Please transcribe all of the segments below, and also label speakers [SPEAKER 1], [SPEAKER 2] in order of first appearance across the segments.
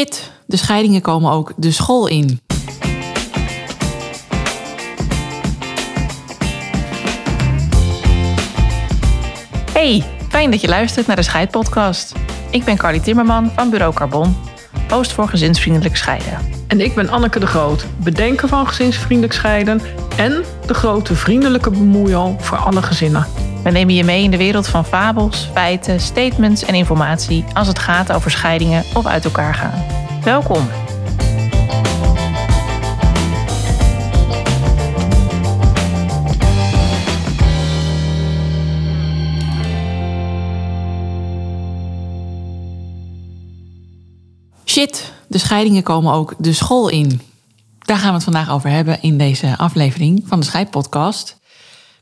[SPEAKER 1] Shit, de scheidingen komen ook de school in. Hey, fijn dat je luistert naar de Scheidpodcast. Ik ben Carly Timmerman van Bureau Carbon, host voor gezinsvriendelijk scheiden.
[SPEAKER 2] En ik ben Anneke de Groot, bedenker van gezinsvriendelijk scheiden en de grote vriendelijke bemoeial voor alle gezinnen.
[SPEAKER 1] We nemen je mee in de wereld van fabels, feiten, statements en informatie als het gaat over scheidingen of uit elkaar gaan. Welkom. Shit, de scheidingen komen ook de school in. Daar gaan we het vandaag over hebben in deze aflevering van de Scheidpodcast.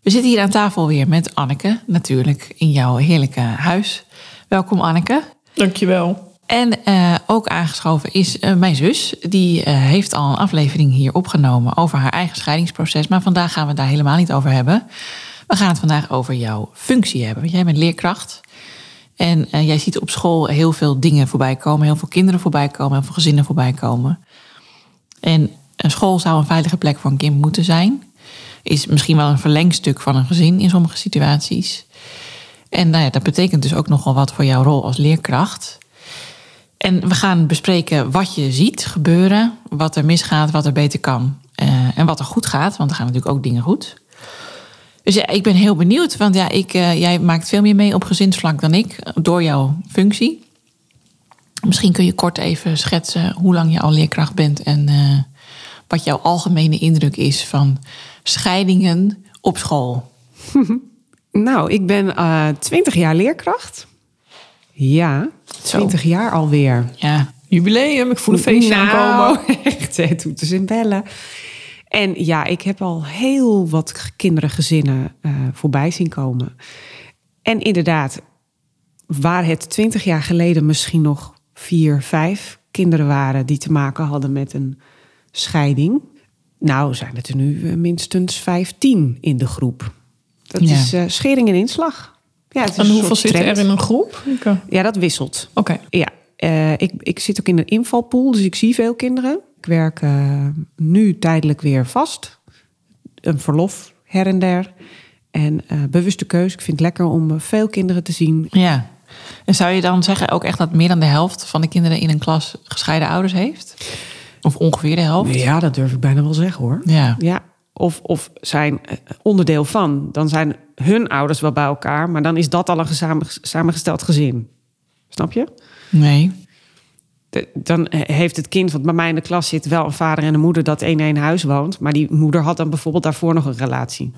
[SPEAKER 1] We zitten hier aan tafel weer met Anneke, natuurlijk in jouw heerlijke huis. Welkom Anneke.
[SPEAKER 2] Dankjewel.
[SPEAKER 1] En uh, ook aangeschoven is uh, mijn zus. Die uh, heeft al een aflevering hier opgenomen over haar eigen scheidingsproces. Maar vandaag gaan we het daar helemaal niet over hebben. We gaan het vandaag over jouw functie hebben. Want jij bent leerkracht. En jij ziet op school heel veel dingen voorbij komen. Heel veel kinderen voorbij komen. Heel veel gezinnen voorbij komen. En een school zou een veilige plek voor een kind moeten zijn is misschien wel een verlengstuk van een gezin in sommige situaties. En nou ja, dat betekent dus ook nogal wat voor jouw rol als leerkracht. En we gaan bespreken wat je ziet gebeuren, wat er misgaat, wat er beter kan uh, en wat er goed gaat, want er gaan natuurlijk ook dingen goed. Dus ik ben heel benieuwd, want ja, ik, uh, jij maakt veel meer mee op gezinsvlak dan ik door jouw functie. Misschien kun je kort even schetsen hoe lang je al leerkracht bent en uh, wat jouw algemene indruk is van scheidingen op school?
[SPEAKER 3] nou, ik ben uh, 20 jaar leerkracht. Ja, 20 Zo. jaar alweer.
[SPEAKER 2] Ja, jubileum. Ik voel een feestje
[SPEAKER 3] nou,
[SPEAKER 2] aankomen.
[SPEAKER 3] Echt, het doet dus in bellen. En ja, ik heb al heel wat kinderen, gezinnen uh, voorbij zien komen. En inderdaad, waar het 20 jaar geleden misschien nog vier, vijf kinderen waren die te maken hadden met een scheiding, nou, zijn het er nu minstens 15 in de groep. Dat ja. is uh, schering en inslag.
[SPEAKER 2] Ja, het is en hoeveel zitten er in een groep?
[SPEAKER 3] Ja, dat wisselt.
[SPEAKER 2] Oké. Okay.
[SPEAKER 3] Ja, uh, ik, ik zit ook in een invalpool, dus ik zie veel kinderen. Ik werk uh, nu tijdelijk weer vast. Een verlof her en der. En bewuste keuze. Ik vind het lekker om veel kinderen te zien.
[SPEAKER 1] Ja. En zou je dan zeggen ook echt dat meer dan de helft van de kinderen in een klas gescheiden ouders heeft? Of ongeveer de helft?
[SPEAKER 3] Ja, dat durf ik bijna wel zeggen hoor.
[SPEAKER 1] Ja.
[SPEAKER 3] ja. Of, of zijn onderdeel van. Dan zijn hun ouders wel bij elkaar, maar dan is dat al een samengesteld gezin. Snap je?
[SPEAKER 1] Nee.
[SPEAKER 3] De, dan heeft het kind wat bij mij in de klas zit wel een vader en een moeder dat in één huis woont. Maar die moeder had dan bijvoorbeeld daarvoor nog een relatie.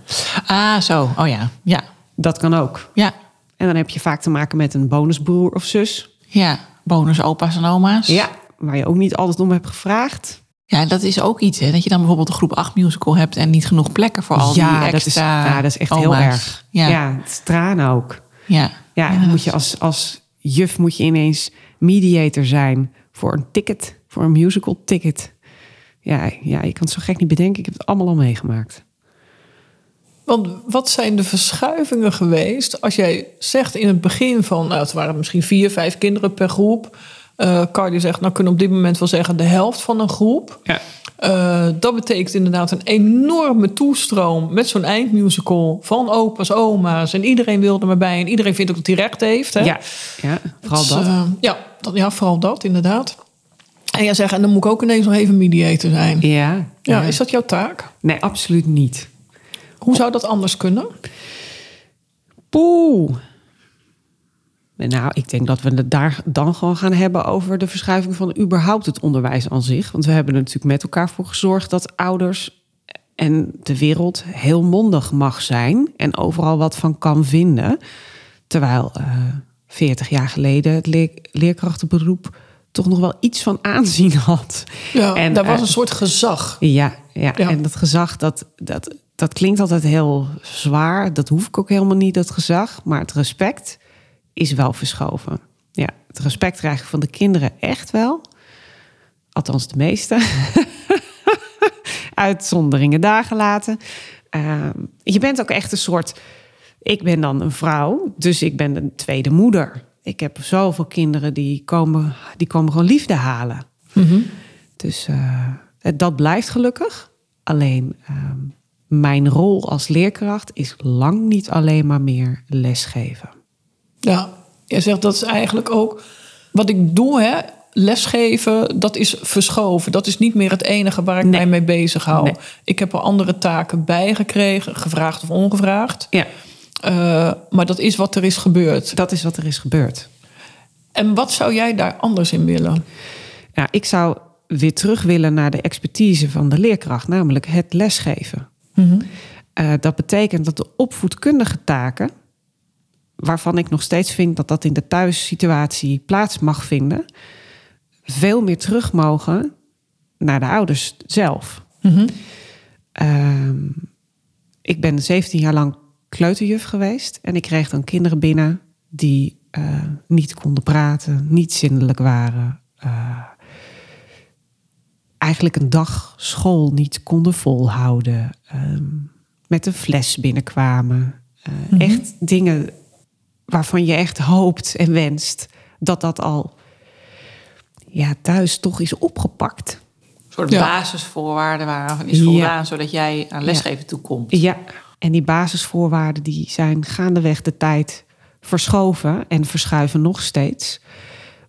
[SPEAKER 1] Ah, zo. Oh ja. Ja.
[SPEAKER 3] Dat kan ook.
[SPEAKER 1] Ja.
[SPEAKER 3] En dan heb je vaak te maken met een bonusbroer of zus.
[SPEAKER 1] Ja, bonusopa's en oma's.
[SPEAKER 3] Ja, waar je ook niet altijd om hebt gevraagd.
[SPEAKER 1] Ja, dat is ook iets, hè? Dat je dan bijvoorbeeld een groep 8 musical hebt en niet genoeg plekken voor al
[SPEAKER 3] ja,
[SPEAKER 1] die extra
[SPEAKER 3] dat is, Ja, dat is echt
[SPEAKER 1] oma's.
[SPEAKER 3] heel erg. Ja, ja het is tranen ook.
[SPEAKER 1] Ja.
[SPEAKER 3] Ja, ja moet je als, als juf moet je ineens mediator zijn voor een ticket, voor een musical ticket. Ja, ja, je kan het zo gek niet bedenken. Ik heb het allemaal al meegemaakt.
[SPEAKER 2] Want wat zijn de verschuivingen geweest als jij zegt in het begin van, nou, het waren misschien vier, vijf kinderen per groep. Uh, Cardi zegt, nou kunnen op dit moment wel zeggen de helft van een groep.
[SPEAKER 3] Ja.
[SPEAKER 2] Uh, dat betekent inderdaad een enorme toestroom met zo'n eindmusical van opa's, oma's. En iedereen wil er maar bij en iedereen vindt ook dat hij recht heeft. Hè?
[SPEAKER 3] Ja, ja, vooral
[SPEAKER 2] dus,
[SPEAKER 3] dat.
[SPEAKER 2] Uh, ja, dat. Ja, vooral dat inderdaad. En jij zegt, en dan moet ik ook ineens nog even mediator zijn.
[SPEAKER 3] Ja,
[SPEAKER 2] ja. ja. Is dat jouw taak?
[SPEAKER 3] Nee, absoluut niet.
[SPEAKER 2] Hoe zou dat anders kunnen?
[SPEAKER 3] Poeh. Nou, ik denk dat we het daar dan gewoon gaan hebben over de verschuiving van überhaupt het onderwijs aan zich. Want we hebben er natuurlijk met elkaar voor gezorgd dat ouders en de wereld heel mondig mag zijn en overal wat van kan vinden. Terwijl uh, 40 jaar geleden het leer leerkrachtenberoep toch nog wel iets van aanzien had.
[SPEAKER 2] Ja, en daar was uh, een soort gezag.
[SPEAKER 3] Ja, ja, ja, en dat gezag, dat, dat, dat klinkt altijd heel zwaar. Dat hoef ik ook helemaal niet, dat gezag. Maar het respect is wel verschoven. Ja, het respect krijgen van de kinderen echt wel. Althans, de meeste. Uitzonderingen daar gelaten. Uh, je bent ook echt een soort. Ik ben dan een vrouw, dus ik ben een tweede moeder. Ik heb zoveel kinderen die komen, die komen gewoon liefde halen. Dus eh, dat blijft gelukkig. Alleen ehm, mijn rol als leerkracht is lang niet alleen maar meer lesgeven.
[SPEAKER 2] Ja, jij zegt dat is eigenlijk ook wat ik doe, hè. Lesgeven, dat is verschoven. Dat is niet meer het enige waar ik
[SPEAKER 3] Nee.
[SPEAKER 2] mij mee bezig hou.
[SPEAKER 3] Nee.
[SPEAKER 2] Ik heb er andere taken bij gekregen, gevraagd of ongevraagd.
[SPEAKER 3] Ja,
[SPEAKER 2] Eh, maar dat is wat er is gebeurd.
[SPEAKER 3] dat is wat er is gebeurd.
[SPEAKER 2] En wat zou jij daar anders in willen?
[SPEAKER 3] Nou, ik zou weer terug willen naar de expertise van de leerkracht, namelijk het lesgeven. Eh, dat betekent dat de opvoedkundige taken, waarvan ik nog steeds vind dat dat in de thuissituatie plaats mag vinden, veel meer terug mogen naar de ouders zelf. Ehm, ik ben 17 jaar lang kleuterjuf geweest en ik kreeg dan kinderen binnen die eh, niet konden praten, niet zindelijk waren. eh, eigenlijk een dag school niet konden volhouden. ehm, met een fles binnenkwamen. Eh, Echt dingen waarvan je echt hoopt en wenst dat dat al ja, thuis toch is opgepakt.
[SPEAKER 1] Een soort
[SPEAKER 2] Ja.
[SPEAKER 1] basisvoorwaarden waarvan is
[SPEAKER 3] Ja.
[SPEAKER 1] voldaan, zodat jij aan lesgeven toekomt.
[SPEAKER 3] Ja, en die basisvoorwaarden die zijn gaandeweg de tijd verschoven en verschuiven nog steeds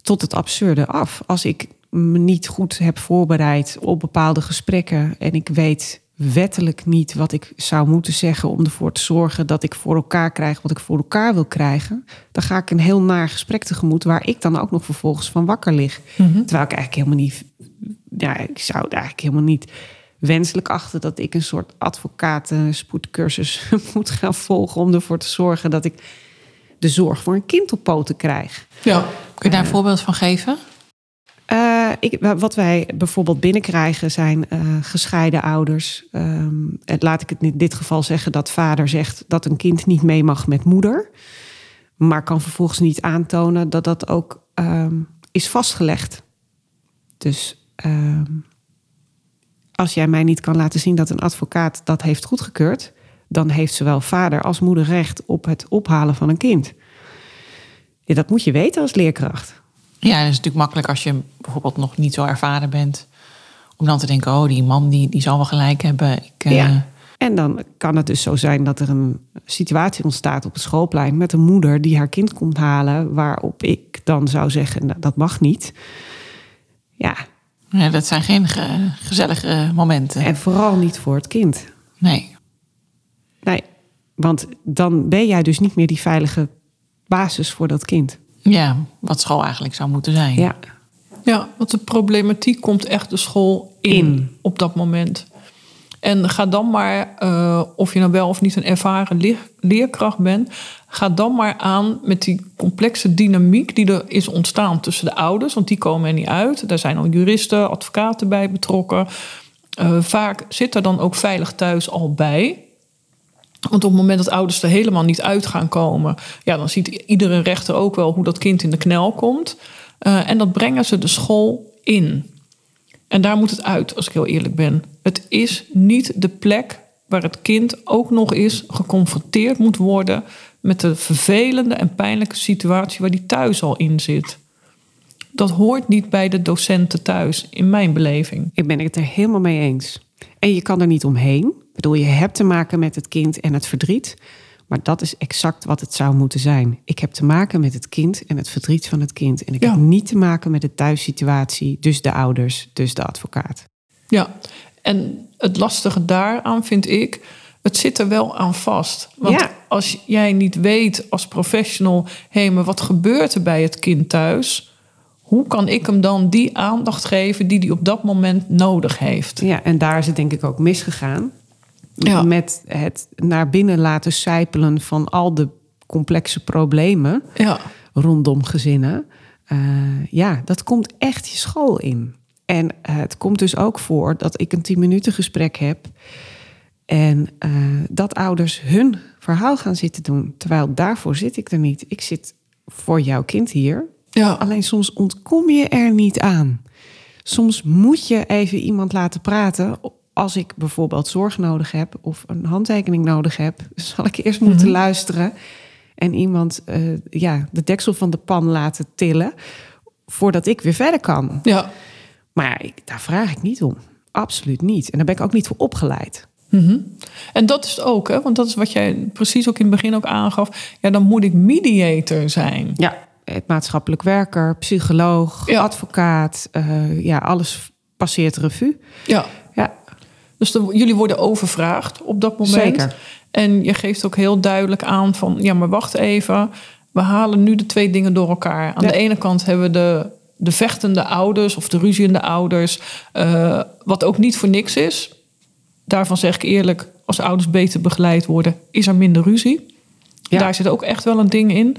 [SPEAKER 3] tot het absurde af. Als ik me niet goed heb voorbereid op bepaalde gesprekken en ik weet wettelijk niet wat ik zou moeten zeggen om ervoor te zorgen dat ik voor elkaar krijg wat ik voor elkaar wil krijgen, dan ga ik een heel naar gesprek tegemoet waar ik dan ook nog vervolgens van wakker lig. Terwijl ik eigenlijk helemaal niet, ja, ik zou het eigenlijk helemaal niet wenselijk achten dat ik een soort advocaat eh, spoedcursus moet gaan volgen om ervoor te zorgen dat ik de zorg voor een kind op poten krijg.
[SPEAKER 2] Ja,
[SPEAKER 1] Kun je daar een voorbeeld van geven?
[SPEAKER 3] Eh, ik, wat wij bijvoorbeeld binnenkrijgen zijn eh, gescheiden ouders. Ehm, het, laat ik het in dit geval zeggen dat vader zegt dat een kind niet mee mag met moeder. Maar kan vervolgens niet aantonen dat dat ook ehm, is vastgelegd. Dus ehm, als jij mij niet kan laten zien dat een advocaat dat heeft goedgekeurd, dan heeft zowel vader als moeder recht op het ophalen van een kind. Dat moet je weten als leerkracht.
[SPEAKER 1] Ja, dat is natuurlijk makkelijk als je bijvoorbeeld nog niet zo ervaren bent. Om dan te denken, oh, die man die, die zal wel gelijk hebben. Ik, eh,
[SPEAKER 3] Ja. En dan kan het dus zo zijn dat er een situatie ontstaat op het schoolplein met een moeder die haar kind komt halen, waarop ik dan zou zeggen, nou, dat mag niet. Ja,
[SPEAKER 1] ja, dat zijn geen ge- gezellige momenten.
[SPEAKER 3] en vooral niet voor het kind.
[SPEAKER 1] Nee.
[SPEAKER 3] Nee, want dan ben jij dus niet meer die veilige basis voor dat kind.
[SPEAKER 1] Ja, wat school eigenlijk zou moeten zijn.
[SPEAKER 3] Ja,
[SPEAKER 2] Ja, want de problematiek komt echt de school in,
[SPEAKER 3] In.
[SPEAKER 2] op dat moment. En ga dan maar, eh, of je nou wel of niet een ervaren leer- leerkracht bent, ga dan maar aan met die complexe dynamiek die er is ontstaan tussen de ouders, want die komen er niet uit. Daar zijn al juristen, advocaten bij betrokken. Eh, vaak zit er dan ook veilig thuis al bij. Want op het moment dat ouders er helemaal niet uit gaan komen, ja, dan ziet iedere rechter ook wel hoe dat kind in de knel komt. Eh, en dat brengen ze de school in. En daar moet het uit, als ik heel eerlijk ben. Het is niet de plek waar het kind ook nog eens geconfronteerd moet worden met de vervelende en pijnlijke situatie waar die thuis al in zit. Dat hoort niet bij de docenten thuis, in mijn beleving.
[SPEAKER 3] ik ben het er helemaal mee eens. En je kan er niet omheen. Ik bedoel, je hebt te maken met het kind en het verdriet. Maar dat is exact wat het zou moeten zijn. Ik heb te maken met het kind en het verdriet van het kind. En ik
[SPEAKER 2] Ja.
[SPEAKER 3] heb niet te maken met de thuissituatie, dus de ouders, dus de advocaat.
[SPEAKER 2] Ja, en het lastige daaraan vind ik, het zit er wel aan vast. Want
[SPEAKER 3] Ja.
[SPEAKER 2] als jij niet weet als professional, hé, maar wat gebeurt er bij het kind thuis? Hoe kan ik hem dan die aandacht geven die hij op dat moment nodig heeft?
[SPEAKER 3] Ja, en daar is het denk ik ook misgegaan.
[SPEAKER 2] Ja.
[SPEAKER 3] Met het naar binnen laten sijpelen van al de complexe problemen
[SPEAKER 2] Ja,
[SPEAKER 3] rondom gezinnen. Eh, ja, dat komt echt je school in. En eh, het komt dus ook voor dat ik een 10 minuten gesprek heb. En eh, dat ouders hun verhaal gaan zitten doen. Terwijl daarvoor zit ik er niet. Ik zit voor jouw kind hier.
[SPEAKER 2] Ja,
[SPEAKER 3] Alleen soms ontkom je er niet aan. Soms moet je even iemand laten praten. Als ik bijvoorbeeld zorg nodig heb of een handtekening nodig heb, zal ik eerst moeten luisteren. en iemand eh, ja, de deksel van de pan laten tillen voordat ik weer verder kan.
[SPEAKER 2] Ja.
[SPEAKER 3] Maar ik, daar vraag ik niet om. Absoluut niet. En daar ben ik ook niet voor opgeleid.
[SPEAKER 2] En dat is het ook, hè? want dat is wat jij precies ook in het begin ook aangaf. Ja, dan moet ik mediator zijn.
[SPEAKER 3] Ja, het maatschappelijk werker, psycholoog,
[SPEAKER 2] Ja.
[SPEAKER 3] advocaat. eh, ja, alles passeert revue.
[SPEAKER 2] Ja.
[SPEAKER 3] Ja,
[SPEAKER 2] Dus de- jullie worden overvraagd op dat moment.
[SPEAKER 3] Zeker.
[SPEAKER 2] En je geeft ook heel duidelijk aan van... ja, maar wacht even. We halen nu de twee dingen door elkaar. Aan
[SPEAKER 3] Ja.
[SPEAKER 2] de ene kant hebben we de, de vechtende ouders... of de ruziende ouders. eh, wat ook niet voor niks is. Daarvan zeg ik eerlijk... als ouders beter begeleid worden... is er minder ruzie. Daar zit ook echt wel een ding in.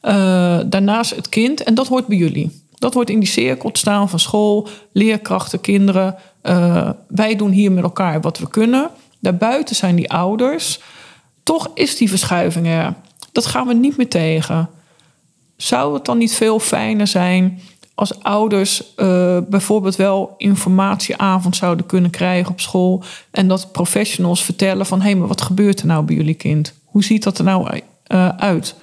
[SPEAKER 2] Eh, daarnaast het kind. En dat hoort bij jullie. Dat hoort in die cirkel staan van school, leerkrachten, kinderen. Eh, wij doen hier met elkaar wat we kunnen. Daarbuiten zijn die ouders. Toch is die verschuiving er. Dat gaan we niet meer tegen. Zou het dan niet veel fijner zijn als ouders eh, bijvoorbeeld wel informatieavond zouden kunnen krijgen op school en dat professionals vertellen van hé, hey, maar wat gebeurt er nou bij jullie kind? Hoe ziet dat er nou eh, uit?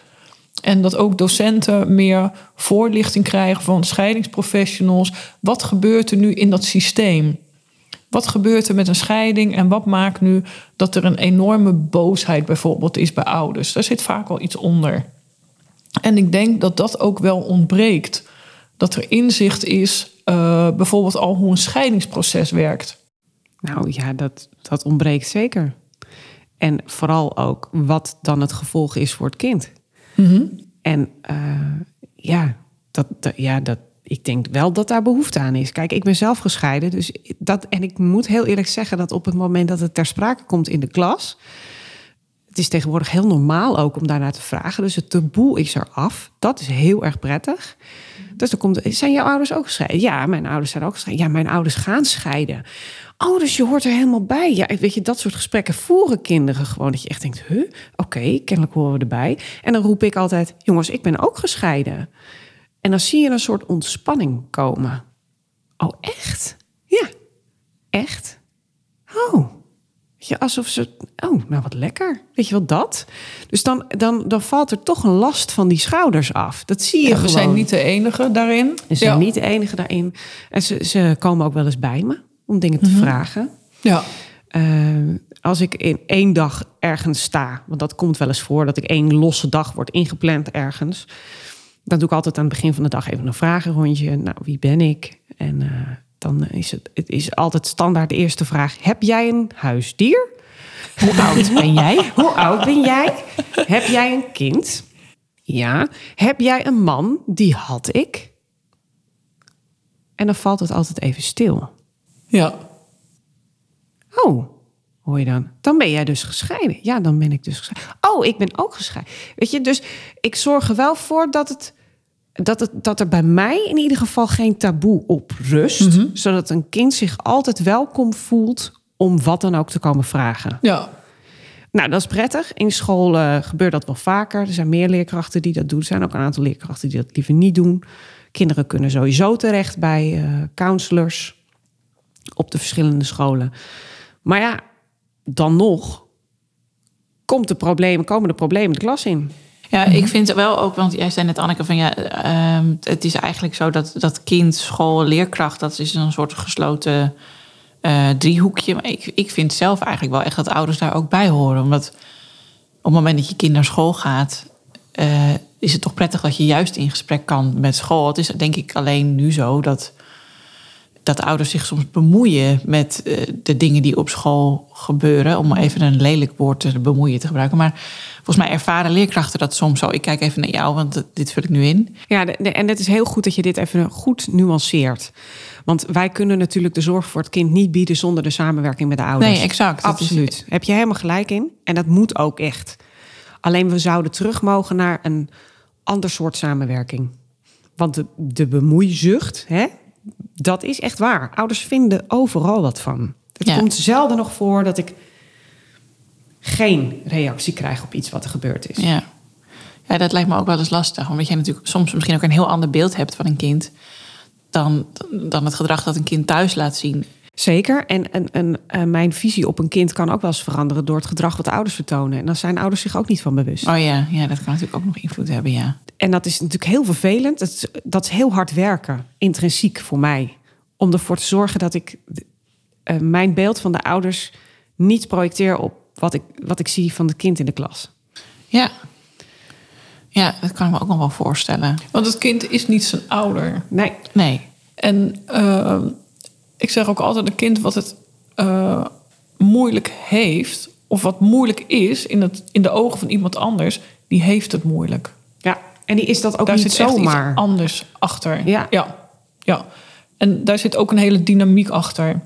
[SPEAKER 2] En dat ook docenten meer voorlichting krijgen van scheidingsprofessionals. Wat gebeurt er nu in dat systeem? Wat gebeurt er met een scheiding en wat maakt nu dat er een enorme boosheid bijvoorbeeld is bij ouders? Daar zit vaak wel iets onder. En ik denk dat dat ook wel ontbreekt. Dat er inzicht is, eh, bijvoorbeeld al hoe een scheidingsproces werkt.
[SPEAKER 3] nou ja, dat, dat ontbreekt zeker. En vooral ook wat dan het gevolg is voor het kind. En eh, ja, dat, dat- ja dat, ik denk wel dat daar behoefte aan is. Kijk, ik ben zelf gescheiden. Dus dat, en ik moet heel eerlijk zeggen dat op het moment dat het ter sprake komt in de klas. Het is tegenwoordig heel normaal ook om daarnaar te vragen. Dus het taboe is eraf. Dat is heel erg prettig. Dus dan komt, zijn jouw ouders ook gescheiden? Ja, mijn ouders zijn ook gescheiden. Ja, mijn ouders gaan scheiden. Oh, dus je hoort er helemaal bij. Ja, weet je, dat soort gesprekken voeren kinderen gewoon. Dat je echt denkt, huh, oké, kennelijk horen we erbij. En dan roep ik altijd, jongens, ik ben ook gescheiden. En dan zie je een soort ontspanning komen. Oh, echt? Ja, echt? Oh, Weet je, alsof ze, oh, nou wat lekker. Weet je wel dat? Dus dan, dan, dan valt er toch een last van die schouders af. Dat zie je
[SPEAKER 2] Ja,
[SPEAKER 3] gewoon.
[SPEAKER 2] we zijn niet de enige daarin.
[SPEAKER 3] Ze zijn
[SPEAKER 2] ja.
[SPEAKER 3] niet de enige daarin. En ze, ze komen ook wel eens bij me om dingen te vragen.
[SPEAKER 2] Ja.
[SPEAKER 3] Eh, als ik in één dag ergens sta, want dat komt wel eens voor, dat ik één losse dag wordt ingepland ergens. Dan doe ik altijd aan het begin van de dag even een vragenrondje. Nou, wie ben ik? En eh, dan is het, het is altijd standaard de eerste vraag: heb jij een huisdier? Hoe oud ben jij? Hoe oud ben jij? Heb jij een kind? Ja. Heb jij een man? Die had ik. En dan valt het altijd even stil.
[SPEAKER 2] Ja.
[SPEAKER 3] Oh, hoor je dan? Dan ben jij dus gescheiden. Ja, dan ben ik dus gescheiden. Oh, ik ben ook gescheiden. Weet je, dus ik zorg er wel voor dat, het, dat, het, dat er bij mij in ieder geval geen taboe op rust. Zodat een kind zich altijd welkom voelt om wat dan ook te komen vragen.
[SPEAKER 2] Ja.
[SPEAKER 3] Nou, dat is prettig. In school eh, gebeurt dat wel vaker. Er zijn meer leerkrachten die dat doen. Er zijn ook een aantal leerkrachten die dat liever niet doen. Kinderen kunnen sowieso terecht bij eh, counselors op de verschillende scholen. Maar ja, dan nog komt de problemen, komen de problemen de klas in.
[SPEAKER 1] Ja, ik vind het wel ook, want jij zei net Anneke van ja, ehm, het is eigenlijk zo dat dat kind, school, leerkracht, dat is een soort gesloten eh, driehoekje. Maar ik, ik vind zelf eigenlijk wel echt dat ouders daar ook bij horen. Omdat op het moment dat je kind naar school gaat, eh, is het toch prettig dat je juist in gesprek kan met school. Het is denk ik alleen nu zo dat, dat ouders zich soms bemoeien met eh, de dingen die op school gebeuren. Om even een lelijk woord te bemoeien te gebruiken. Maar volgens mij ervaren leerkrachten dat soms zo. Ik kijk even naar jou, want dit vul ik nu in.
[SPEAKER 3] Ja, de- de- en het is heel goed dat je dit even goed nuanceert. Want wij kunnen natuurlijk de zorg voor het kind niet bieden zonder de samenwerking met de ouders.
[SPEAKER 1] Nee, exact. Is-
[SPEAKER 3] Absoluut. Heb je helemaal gelijk in. En dat moet ook echt. Alleen we zouden terug mogen naar een ander soort samenwerking. Want de, de bemoeizucht, hè, dat is echt waar. Ouders vinden overal wat van. Het
[SPEAKER 1] Ja.
[SPEAKER 3] komt zelden nog voor dat ik geen reactie krijg op iets wat er gebeurd is.
[SPEAKER 1] Ja. ja, dat lijkt me ook wel eens lastig. Omdat je natuurlijk soms misschien ook een heel ander beeld hebt van een kind. Dan, dan het gedrag dat een kind thuis laat zien.
[SPEAKER 3] Zeker. En, en, en eh, mijn visie op een kind kan ook wel eens veranderen door het gedrag wat ouders vertonen. En daar zijn ouders zich ook niet van bewust.
[SPEAKER 1] Oh ja, ja, dat kan natuurlijk ook nog invloed hebben, ja.
[SPEAKER 3] En dat is natuurlijk heel vervelend. Dat is, dat is heel hard werken, intrinsiek voor mij. Om ervoor te zorgen dat ik eh, mijn beeld van de ouders niet projecteer op wat ik, wat ik zie van het kind in de klas.
[SPEAKER 1] Ja. Ja, dat kan ik me ook nog wel voorstellen.
[SPEAKER 2] Want het kind is niet zijn ouder.
[SPEAKER 3] Nee.
[SPEAKER 1] Nee.
[SPEAKER 2] En eh, ik zeg ook altijd, een kind wat het eh, moeilijk heeft, of wat moeilijk is in, het, in de ogen van iemand anders, die heeft het moeilijk.
[SPEAKER 3] Ja, en die is dat ook
[SPEAKER 2] daar
[SPEAKER 3] niet
[SPEAKER 2] zit echt
[SPEAKER 3] zomaar.
[SPEAKER 2] iets anders achter.
[SPEAKER 3] Ja.
[SPEAKER 2] ja. Ja. En daar zit ook een hele dynamiek achter.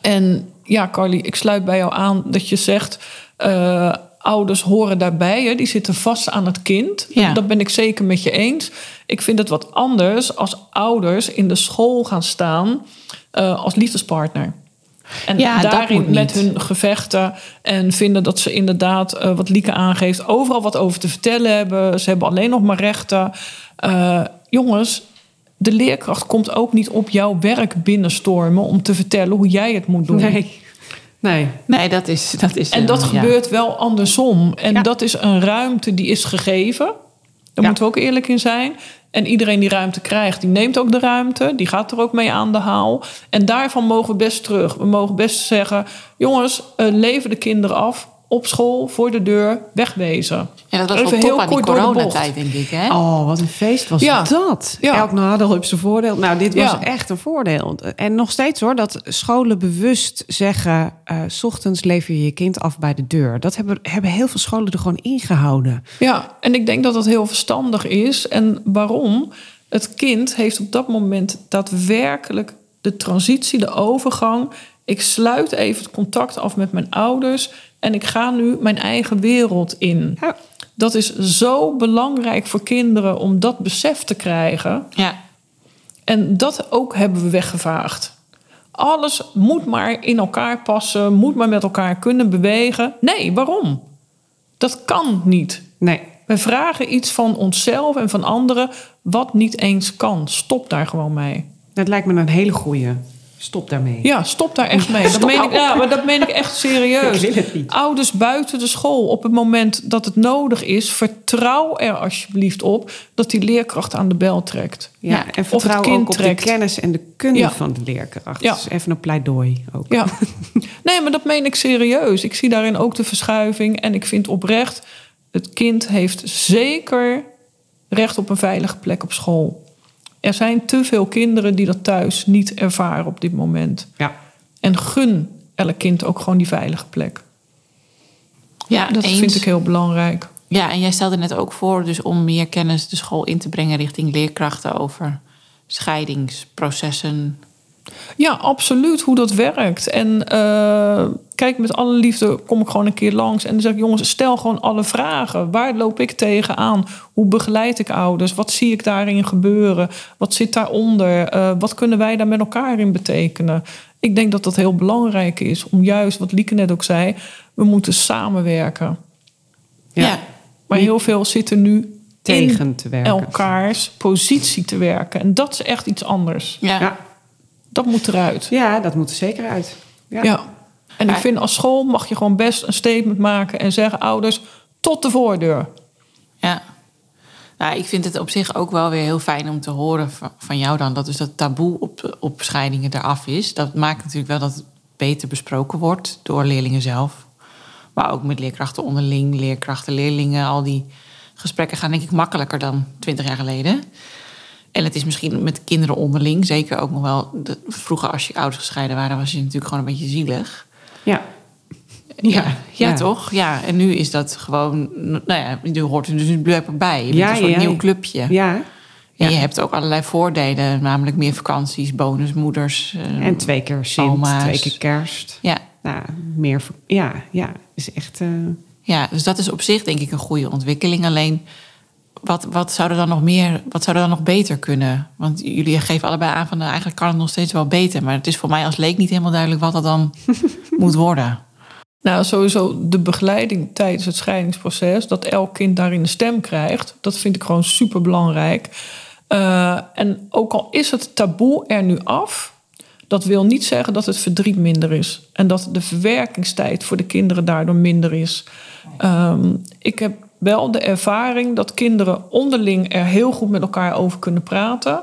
[SPEAKER 2] En ja, Carly, ik sluit bij jou aan dat je zegt... eh, ouders horen daarbij, hè, die zitten vast aan het kind.
[SPEAKER 1] Ja.
[SPEAKER 2] Dat ben ik zeker met je eens. Ik vind het wat anders als ouders in de school gaan staan eh, als liefdespartner. En
[SPEAKER 1] Ja,
[SPEAKER 2] daarin met hun gevechten en vinden dat ze inderdaad, eh, wat Lieke aangeeft, overal wat over te vertellen hebben. Ze hebben alleen nog maar rechten. Eh, jongens, de leerkracht komt ook niet op jouw werk binnenstormen om te vertellen hoe jij het moet doen.
[SPEAKER 3] Nee. Nee.
[SPEAKER 1] Nee, dat is... Dat is
[SPEAKER 2] En dat
[SPEAKER 1] ja.
[SPEAKER 2] gebeurt wel andersom. En
[SPEAKER 3] Ja.
[SPEAKER 2] dat is een ruimte die is gegeven. Daar
[SPEAKER 3] Ja.
[SPEAKER 2] moeten we ook eerlijk in zijn. En iedereen die ruimte krijgt, die neemt ook de ruimte. Die gaat er ook mee aan de haal. En daarvan mogen we best terug. We mogen best zeggen... jongens, eh, leven de kinderen af. Op school, voor de deur, wegwezen.
[SPEAKER 1] Ja, dat was
[SPEAKER 2] Even
[SPEAKER 1] wel
[SPEAKER 2] heel
[SPEAKER 1] top aan die
[SPEAKER 2] de
[SPEAKER 1] coronatijd, denk ik, hè?
[SPEAKER 3] Oh, wat een feest was
[SPEAKER 2] Ja.
[SPEAKER 3] dat.
[SPEAKER 2] Ja.
[SPEAKER 3] Elk nadeel heeft zijn voordeel. Nou, dit was
[SPEAKER 2] Ja.
[SPEAKER 3] echt een voordeel. En nog steeds hoor, dat scholen bewust zeggen... eh, s ochtends lever je je kind af bij de deur. Dat hebben, hebben heel veel scholen er gewoon ingehouden.
[SPEAKER 2] Ja, en ik denk dat dat heel verstandig is. En waarom? Het kind heeft op dat moment daadwerkelijk de transitie, de overgang. Ik sluit even het contact af met mijn ouders en ik ga nu mijn eigen wereld in.
[SPEAKER 3] Ja.
[SPEAKER 2] Dat is zo belangrijk voor kinderen om dat besef te krijgen.
[SPEAKER 1] Ja.
[SPEAKER 2] En dat ook hebben we weggevaagd. Alles moet maar in elkaar passen, moet maar met elkaar kunnen bewegen. Nee, waarom? Dat kan niet.
[SPEAKER 3] Nee.
[SPEAKER 2] We vragen iets van onszelf en van anderen wat niet eens kan. Stop daar gewoon mee.
[SPEAKER 3] Dat lijkt me een hele goeie. Stop daarmee.
[SPEAKER 2] Ja, stop daar echt mee. Dat meen ik, ja, maar dat meen ik echt serieus.
[SPEAKER 3] Ik wil het niet.
[SPEAKER 2] Ouders buiten de school, op het moment dat het nodig is, vertrouw er alsjeblieft op dat die leerkracht aan de bel trekt.
[SPEAKER 3] Ja,
[SPEAKER 1] Ja,
[SPEAKER 3] en
[SPEAKER 2] of het
[SPEAKER 3] vertrouw
[SPEAKER 2] kind
[SPEAKER 3] ook op
[SPEAKER 2] trekt.
[SPEAKER 3] de kennis en de kunde
[SPEAKER 2] Ja.
[SPEAKER 3] van de leerkracht.
[SPEAKER 2] Ja.
[SPEAKER 3] Dus even een pleidooi ook.
[SPEAKER 2] Ja, nee, maar dat meen ik serieus. Ik zie daarin ook de verschuiving. En ik vind oprecht, het kind heeft zeker recht op een veilige plek op school. Er zijn te veel kinderen die dat thuis niet ervaren op dit moment.
[SPEAKER 3] Ja.
[SPEAKER 2] En gun elk kind ook gewoon die veilige plek.
[SPEAKER 1] Ja,
[SPEAKER 2] Dat
[SPEAKER 1] eens.
[SPEAKER 2] vind ik heel belangrijk.
[SPEAKER 1] Ja, en jij stelde net ook voor dus om meer kennis de school in te brengen richting leerkrachten over scheidingsprocessen.
[SPEAKER 2] Ja, absoluut hoe dat werkt. En eh, kijk, met alle liefde kom ik gewoon een keer langs en dan zeg ik: jongens, stel gewoon alle vragen. Waar loop ik tegenaan? Hoe begeleid ik ouders? Wat zie ik daarin gebeuren? Wat zit daaronder? Eh, wat kunnen wij daar met elkaar in betekenen? Ik denk dat dat heel belangrijk is om juist, wat Lieke net ook zei, we moeten samenwerken.
[SPEAKER 3] Ja.
[SPEAKER 2] Maar heel veel zitten nu
[SPEAKER 3] Tegen
[SPEAKER 2] in
[SPEAKER 3] te werken.
[SPEAKER 2] elkaars positie te werken. En dat is echt iets anders.
[SPEAKER 1] Ja.
[SPEAKER 3] Ja.
[SPEAKER 2] Dat moet eruit.
[SPEAKER 3] ja, dat moet er zeker uit. Ja.
[SPEAKER 2] Ja. En ik vind als school mag je gewoon best een statement maken en zeggen: ouders, tot de voordeur.
[SPEAKER 1] Ja. Nou, ik vind het op zich ook wel weer heel fijn om te horen van, van jou dan... dat dus dat taboe op, op scheidingen eraf is. Dat maakt natuurlijk wel dat het beter besproken wordt door leerlingen zelf. Maar ook met leerkrachten onderling, leerkrachten, leerlingen. Al die gesprekken gaan denk ik makkelijker dan twintig jaar geleden. En het is misschien met kinderen onderling zeker ook nog wel... de- vroeger als je ouders gescheiden waren, was je natuurlijk gewoon een beetje zielig.
[SPEAKER 3] Ja.
[SPEAKER 1] Ja, ja,
[SPEAKER 3] Ja.
[SPEAKER 1] toch? Ja, en nu is dat gewoon... Nou ja, je hoort er dus blijkbaar bij. Je bent
[SPEAKER 3] Ja,
[SPEAKER 1] een soort nieuw clubje.
[SPEAKER 3] ja.
[SPEAKER 1] En
[SPEAKER 3] Ja.
[SPEAKER 1] je hebt ook allerlei voordelen. Namelijk meer vakanties, bonusmoeders. eh,
[SPEAKER 3] En twee keer Sint,
[SPEAKER 1] Oma's.
[SPEAKER 3] twee keer kerst.
[SPEAKER 1] Ja,
[SPEAKER 3] Nou, meer... Ja, ja. Is echt... eh,
[SPEAKER 1] ja, dus dat is op zich denk ik een goede ontwikkeling. Alleen, wat, wat zou er dan nog meer... Wat zou er dan nog beter kunnen? Want jullie geven allebei aan van... nou, eigenlijk kan het nog steeds wel beter. Maar het is voor mij als leek niet helemaal duidelijk... wat dat dan moet worden.
[SPEAKER 2] Nou, sowieso de begeleiding tijdens het scheidingsproces, dat elk kind daarin een stem krijgt, dat vind ik gewoon super belangrijk. en ook al is het taboe er nu af, Dat wil niet zeggen dat het verdriet minder is. En dat de verwerkingstijd voor de kinderen daardoor minder is. Ehm, ik heb wel de ervaring dat kinderen onderling er heel goed met elkaar over kunnen praten.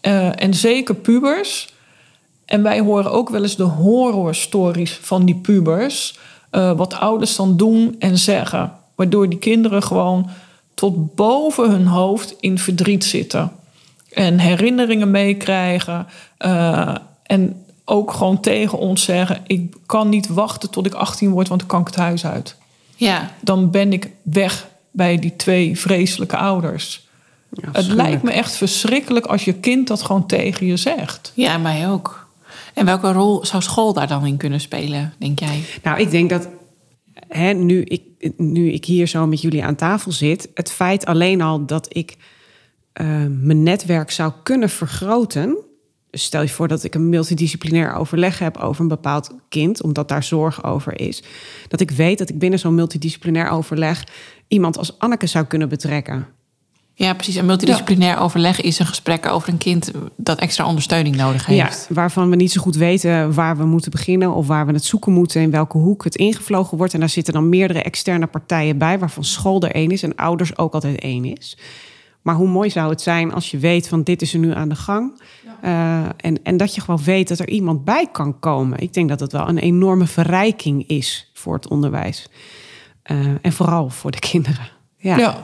[SPEAKER 2] Eh, en zeker pubers. En wij horen ook wel eens de horrorstories van die pubers. eh, wat ouders dan doen en zeggen. Waardoor die kinderen gewoon tot boven hun hoofd in verdriet zitten. En herinneringen meekrijgen. eh, en ook gewoon tegen ons zeggen: Ik kan niet wachten tot ik 18 word, want dan kan ik het huis uit.
[SPEAKER 1] Ja,
[SPEAKER 2] Dan ben ik weg bij die twee vreselijke ouders. Het lijkt me echt verschrikkelijk als je kind dat gewoon tegen je zegt.
[SPEAKER 1] ja, mij ook. En welke rol zou school daar dan in kunnen spelen, denk jij?
[SPEAKER 3] Nou, ik denk dat hè, nu, ik, nu ik hier zo met jullie aan tafel zit, het feit alleen al dat ik eh, mijn netwerk zou kunnen vergroten. Dus stel je voor dat ik een multidisciplinair overleg heb over een bepaald kind, omdat daar zorg over is. Dat ik weet dat ik binnen zo'n multidisciplinair overleg iemand als Anneke zou kunnen betrekken.
[SPEAKER 1] Ja, precies. Een multidisciplinair overleg is een gesprek over een kind dat extra ondersteuning nodig heeft.
[SPEAKER 3] Ja, waarvan we niet zo goed weten waar we moeten beginnen of waar we het zoeken moeten, in welke hoek het ingevlogen wordt. En daar zitten dan meerdere externe partijen bij, waarvan school er één is en ouders ook altijd één is. Maar hoe mooi zou het zijn als je weet van dit is er nu aan de gang. Eh, en, en dat je gewoon weet dat er iemand bij kan komen. Ik denk dat het wel een enorme verrijking is voor het onderwijs. Eh, en vooral voor de kinderen. Ja.
[SPEAKER 2] Ja,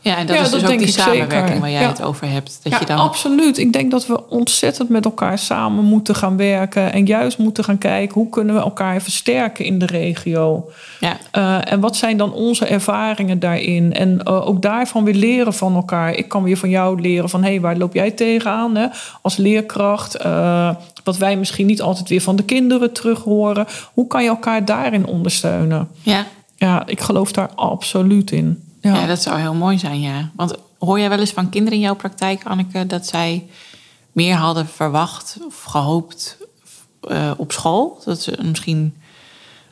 [SPEAKER 1] Ja, en dat
[SPEAKER 2] Ja,
[SPEAKER 1] is
[SPEAKER 2] dat
[SPEAKER 1] dus ook die
[SPEAKER 2] zeker.
[SPEAKER 1] samenwerking waar jij
[SPEAKER 2] Ja.
[SPEAKER 1] het over hebt. Dat
[SPEAKER 2] ja
[SPEAKER 1] je dan
[SPEAKER 2] absoluut. Ik denk dat we ontzettend met elkaar samen moeten gaan werken. En juist moeten gaan kijken hoe kunnen we elkaar versterken in de regio.
[SPEAKER 1] Ja,
[SPEAKER 2] Uh, en wat zijn dan onze ervaringen daarin? En uh, ook daarvan weer leren van elkaar. Ik kan weer van jou leren van... hé, hey, waar loop jij tegenaan hè? als leerkracht? Uh, wat wij misschien niet altijd weer van de kinderen terug horen. Hoe kan je elkaar daarin ondersteunen?
[SPEAKER 1] ja.
[SPEAKER 2] Ja, ik geloof daar absoluut in. Ja,
[SPEAKER 1] Ja, dat zou heel mooi zijn, ja. Want hoor jij wel eens van kinderen in jouw praktijk, Anneke, dat zij meer hadden verwacht of gehoopt eh, op school? Dat ze misschien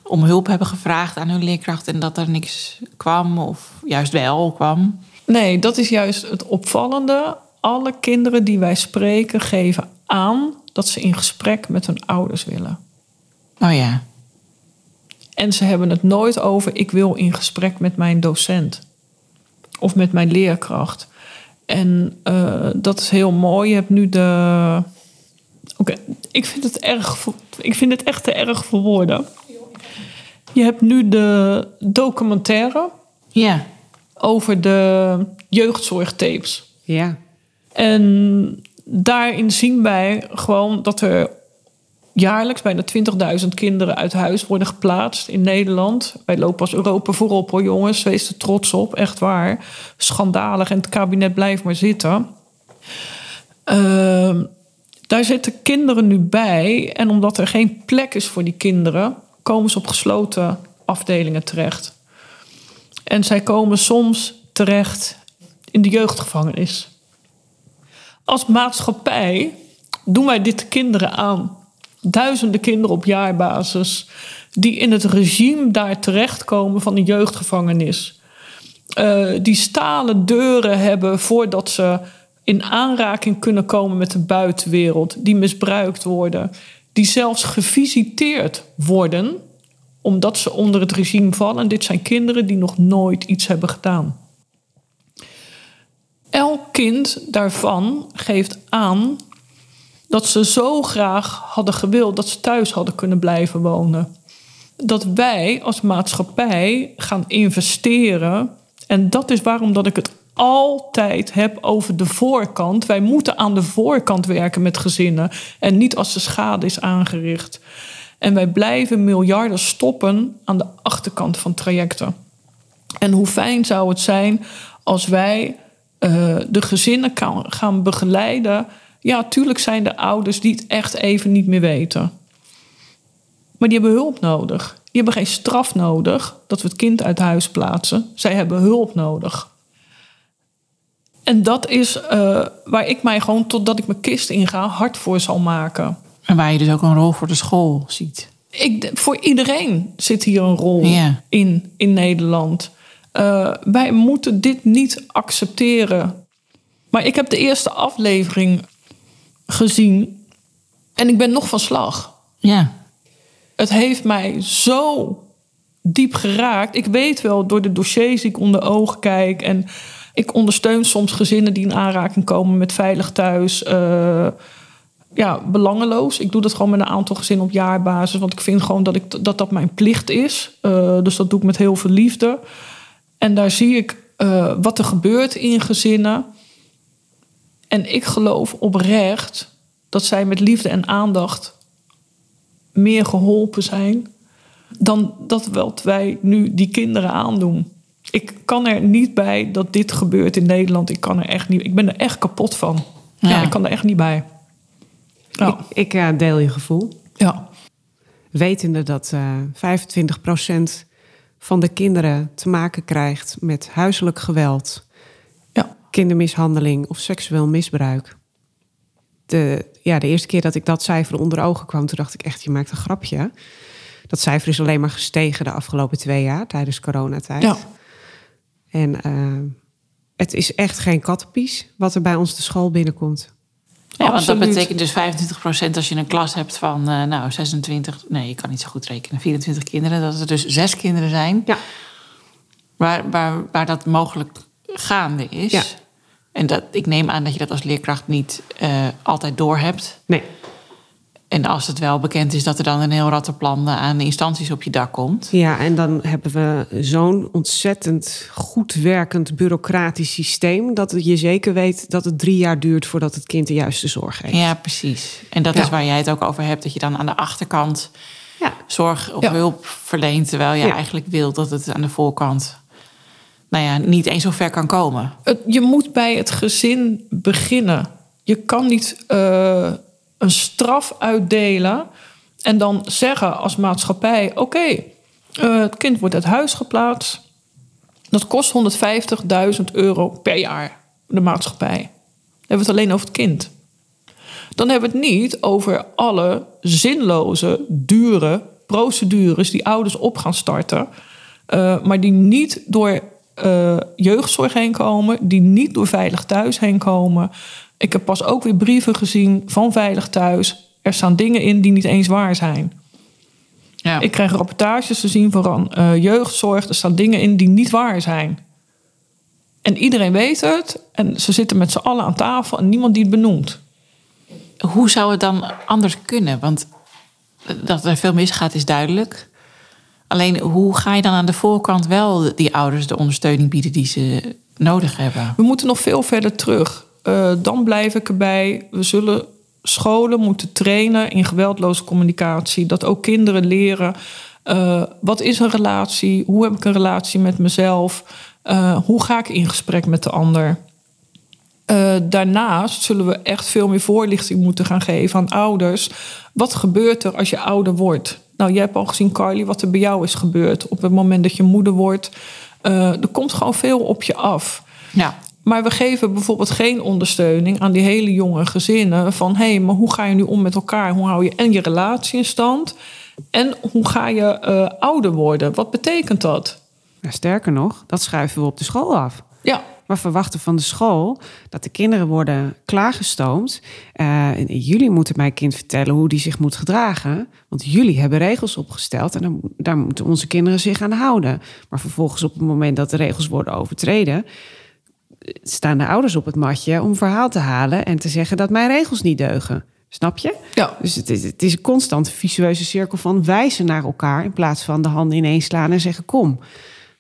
[SPEAKER 1] om hulp hebben gevraagd aan hun leerkracht en dat er niks kwam of juist wel kwam?
[SPEAKER 2] Nee, dat is juist het opvallende. Alle kinderen die wij spreken geven aan dat ze in gesprek met hun ouders willen.
[SPEAKER 1] Oh ja,
[SPEAKER 2] En ze hebben het nooit over ik wil in gesprek met mijn docent of met mijn leerkracht. En uh, dat is heel mooi. Je hebt nu de. Oké, okay. ik vind het erg. Ik vind het echt te erg voor woorden. Je hebt nu de documentaire.
[SPEAKER 1] Ja.
[SPEAKER 2] Over de jeugdzorgtapes.
[SPEAKER 3] Ja.
[SPEAKER 2] En daarin zien wij gewoon dat er jaarlijks bijna 20.000 kinderen uit huis worden geplaatst in Nederland. Wij lopen als Europa voorop hoor jongens, wees er trots op, echt waar. Schandalig en het kabinet blijft maar zitten. Uh, daar zitten kinderen nu bij en omdat er geen plek is voor die kinderen, komen ze op gesloten afdelingen terecht. En zij komen soms terecht in de jeugdgevangenis. Als maatschappij doen wij dit de kinderen aan duizenden kinderen op jaarbasis die in het regime daar terechtkomen van een jeugdgevangenis. Uh, die stalen deuren hebben voordat ze in aanraking kunnen komen met de buitenwereld, die misbruikt worden, die zelfs gevisiteerd worden omdat ze onder het regime vallen. Dit zijn kinderen die nog nooit iets hebben gedaan. Elk kind daarvan geeft aan dat ze zo graag hadden gewild dat ze thuis hadden kunnen blijven wonen. Dat wij als maatschappij gaan investeren. En dat is waarom dat ik het altijd heb over de voorkant. Wij moeten aan de voorkant werken met gezinnen. En niet als de schade is aangericht. En wij blijven miljarden stoppen aan de achterkant van trajecten. En hoe fijn zou het zijn als wij uh, de gezinnen kan, gaan begeleiden ja, tuurlijk zijn er ouders die het echt even niet meer weten. Maar die hebben hulp nodig. Die hebben geen straf nodig dat we het kind uit huis plaatsen. Zij hebben hulp nodig. En dat is uh, waar ik mij gewoon, totdat ik mijn kist inga, hard voor zal maken.
[SPEAKER 1] En waar je dus ook een rol voor de school ziet.
[SPEAKER 2] Ik, voor iedereen zit hier een rol ja. in, in Nederland. Uh, wij moeten dit niet accepteren. Maar ik heb de eerste aflevering gezien. En ik ben nog van slag.
[SPEAKER 1] Ja.
[SPEAKER 2] Het heeft mij zo diep geraakt. Ik weet wel door de dossiers die ik onder ogen kijk. En ik ondersteun soms gezinnen die in aanraking komen met veilig thuis. eh, ja, belangeloos. Ik doe dat gewoon met een aantal gezinnen op jaarbasis. Want ik vind gewoon dat ik, dat, dat mijn plicht is. Eh, dus dat doe ik met heel veel liefde. En daar zie ik eh, wat er gebeurt in gezinnen. En ik geloof oprecht dat zij met liefde en aandacht meer geholpen zijn dan dat wat wij nu die kinderen aandoen. Ik kan er niet bij dat dit gebeurt in Nederland. Ik kan er echt niet. Ik ben er echt kapot van. Ja,
[SPEAKER 1] Ja.
[SPEAKER 2] ik kan er echt niet bij. Ja.
[SPEAKER 3] Ik, ik eh, deel je gevoel.
[SPEAKER 2] ja.
[SPEAKER 3] Wetende dat eh 25% van de kinderen te maken krijgt met huiselijk geweld. Kindermishandeling of seksueel misbruik. De, ja, de eerste keer dat ik dat cijfer onder ogen kwam, toen dacht ik echt, je maakt een grapje. Dat cijfer is alleen maar gestegen de afgelopen twee jaar tijdens coronatijd.
[SPEAKER 2] ja.
[SPEAKER 3] En eh, het is echt geen kattenpies wat er bij ons de school binnenkomt.
[SPEAKER 1] Ja, want dat betekent dus 25% als je een klas hebt van, eh, nou, 26... Nee, je kan niet zo goed rekenen. 24 kinderen, dat er dus zes kinderen zijn.
[SPEAKER 3] Ja.
[SPEAKER 1] Waar, waar, waar dat mogelijk gaande is.
[SPEAKER 3] Ja.
[SPEAKER 1] En dat, ik neem aan dat je dat als leerkracht niet eh, altijd doorhebt.
[SPEAKER 3] Nee,
[SPEAKER 1] En als het wel bekend is dat er dan een heel rattenplan aan instanties op je dak komt.
[SPEAKER 3] Ja, en dan hebben we zo'n ontzettend goed werkend bureaucratisch systeem. dat je zeker weet dat het drie jaar duurt voordat het kind de juiste zorg heeft.
[SPEAKER 1] Ja, precies. En dat
[SPEAKER 3] Ja.
[SPEAKER 1] is waar jij het ook over hebt. Dat je dan aan de achterkant
[SPEAKER 3] Ja.
[SPEAKER 1] zorg of
[SPEAKER 2] Ja.
[SPEAKER 1] hulp verleent. Terwijl je eigenlijk wil dat het aan de voorkant nou ja, niet eens zo ver kan komen.
[SPEAKER 2] Je moet bij het gezin beginnen. Je kan niet eh, een straf uitdelen en dan zeggen als maatschappij: oké, eh, het kind wordt uit huis geplaatst. Dat kost 150.000 euro per jaar, de maatschappij. Dan hebben we het alleen over het kind. Dan hebben we het niet over alle zinloze, dure procedures die ouders op gaan starten, eh, maar die niet door eh, jeugdzorg heen komen, die niet door Veilig Thuis heen komen. Ik heb pas ook weer brieven gezien van Veilig Thuis. Er staan dingen in die niet eens waar zijn.
[SPEAKER 1] Ja.
[SPEAKER 2] Ik krijg rapportages te zien van eh, jeugdzorg. Er staan dingen in die niet waar zijn. En iedereen weet het. En ze zitten met z'n allen aan tafel en niemand die het benoemt.
[SPEAKER 1] Hoe zou het dan anders kunnen? Want dat er veel misgaat is duidelijk. Alleen hoe ga je dan aan de voorkant wel die ouders de ondersteuning bieden die ze nodig hebben?
[SPEAKER 2] We moeten nog veel verder terug. Eh, dan blijf ik erbij. We zullen scholen moeten trainen in geweldloze communicatie. Dat ook kinderen leren. eh, wat is een relatie? Hoe heb ik een relatie met mezelf? Eh, hoe ga ik in gesprek met de ander? Daarnaast zullen we echt veel meer voorlichting moeten gaan geven aan ouders. Wat gebeurt er als je ouder wordt? Nou, jij hebt al gezien, Carly, wat er bij jou is gebeurd. Op het moment dat je moeder wordt. Eh, er komt gewoon veel op je af.
[SPEAKER 1] Ja,
[SPEAKER 2] Maar we geven bijvoorbeeld geen ondersteuning aan die hele jonge gezinnen. Van hé, hey, maar hoe ga je nu om met elkaar? Hoe hou je en je relatie in stand? En hoe ga je eh, ouder worden? Wat betekent dat?
[SPEAKER 3] Ja, sterker nog, dat schuiven we op de school af.
[SPEAKER 2] Ja,
[SPEAKER 3] We verwachten van de school dat de kinderen worden klaargestoomd. Eh, jullie moeten mijn kind vertellen hoe die zich moet gedragen. Want jullie hebben regels opgesteld en dan, daar moeten onze kinderen zich aan houden. Maar vervolgens op het moment dat de regels worden overtreden... staan de ouders op het matje om verhaal te halen... en te zeggen dat mijn regels niet deugen. Snap je?
[SPEAKER 2] ja.
[SPEAKER 3] Dus het is, het is een constant visueuze cirkel van wijzen naar elkaar... in plaats van de handen ineens slaan en zeggen kom...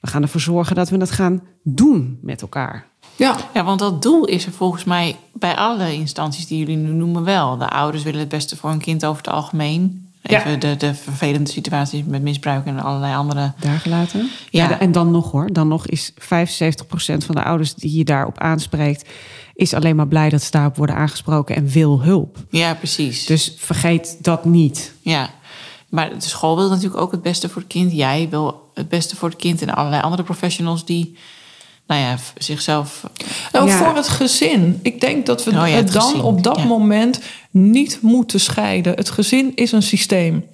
[SPEAKER 3] We gaan ervoor zorgen dat we het gaan doen met elkaar.
[SPEAKER 2] ja.
[SPEAKER 1] Ja, want dat doel is er volgens mij bij alle instanties die jullie nu noemen wel. De ouders willen het beste voor hun kind over het algemeen. Even
[SPEAKER 3] Ja.
[SPEAKER 1] de, de vervelende situaties met misbruik en allerlei andere.
[SPEAKER 3] Daar gelaten.
[SPEAKER 1] Ja.
[SPEAKER 3] Ja. en dan nog hoor. Dan nog is 75% van de ouders die je daarop aanspreekt... is alleen maar blij dat ze daarop worden aangesproken en wil hulp.
[SPEAKER 1] Ja, precies.
[SPEAKER 3] Dus vergeet dat niet.
[SPEAKER 1] Ja, maar de school wil natuurlijk ook het beste voor het kind. Jij wil het beste voor het kind en allerlei andere professionals die, nou ja, zichzelf.
[SPEAKER 2] Nou,
[SPEAKER 3] Ja.
[SPEAKER 2] voor het gezin. Ik denk dat we
[SPEAKER 1] Oh ja, het
[SPEAKER 2] het dan
[SPEAKER 1] gezin,
[SPEAKER 2] op dat
[SPEAKER 1] ja.
[SPEAKER 2] moment niet moeten scheiden. Het gezin is een systeem.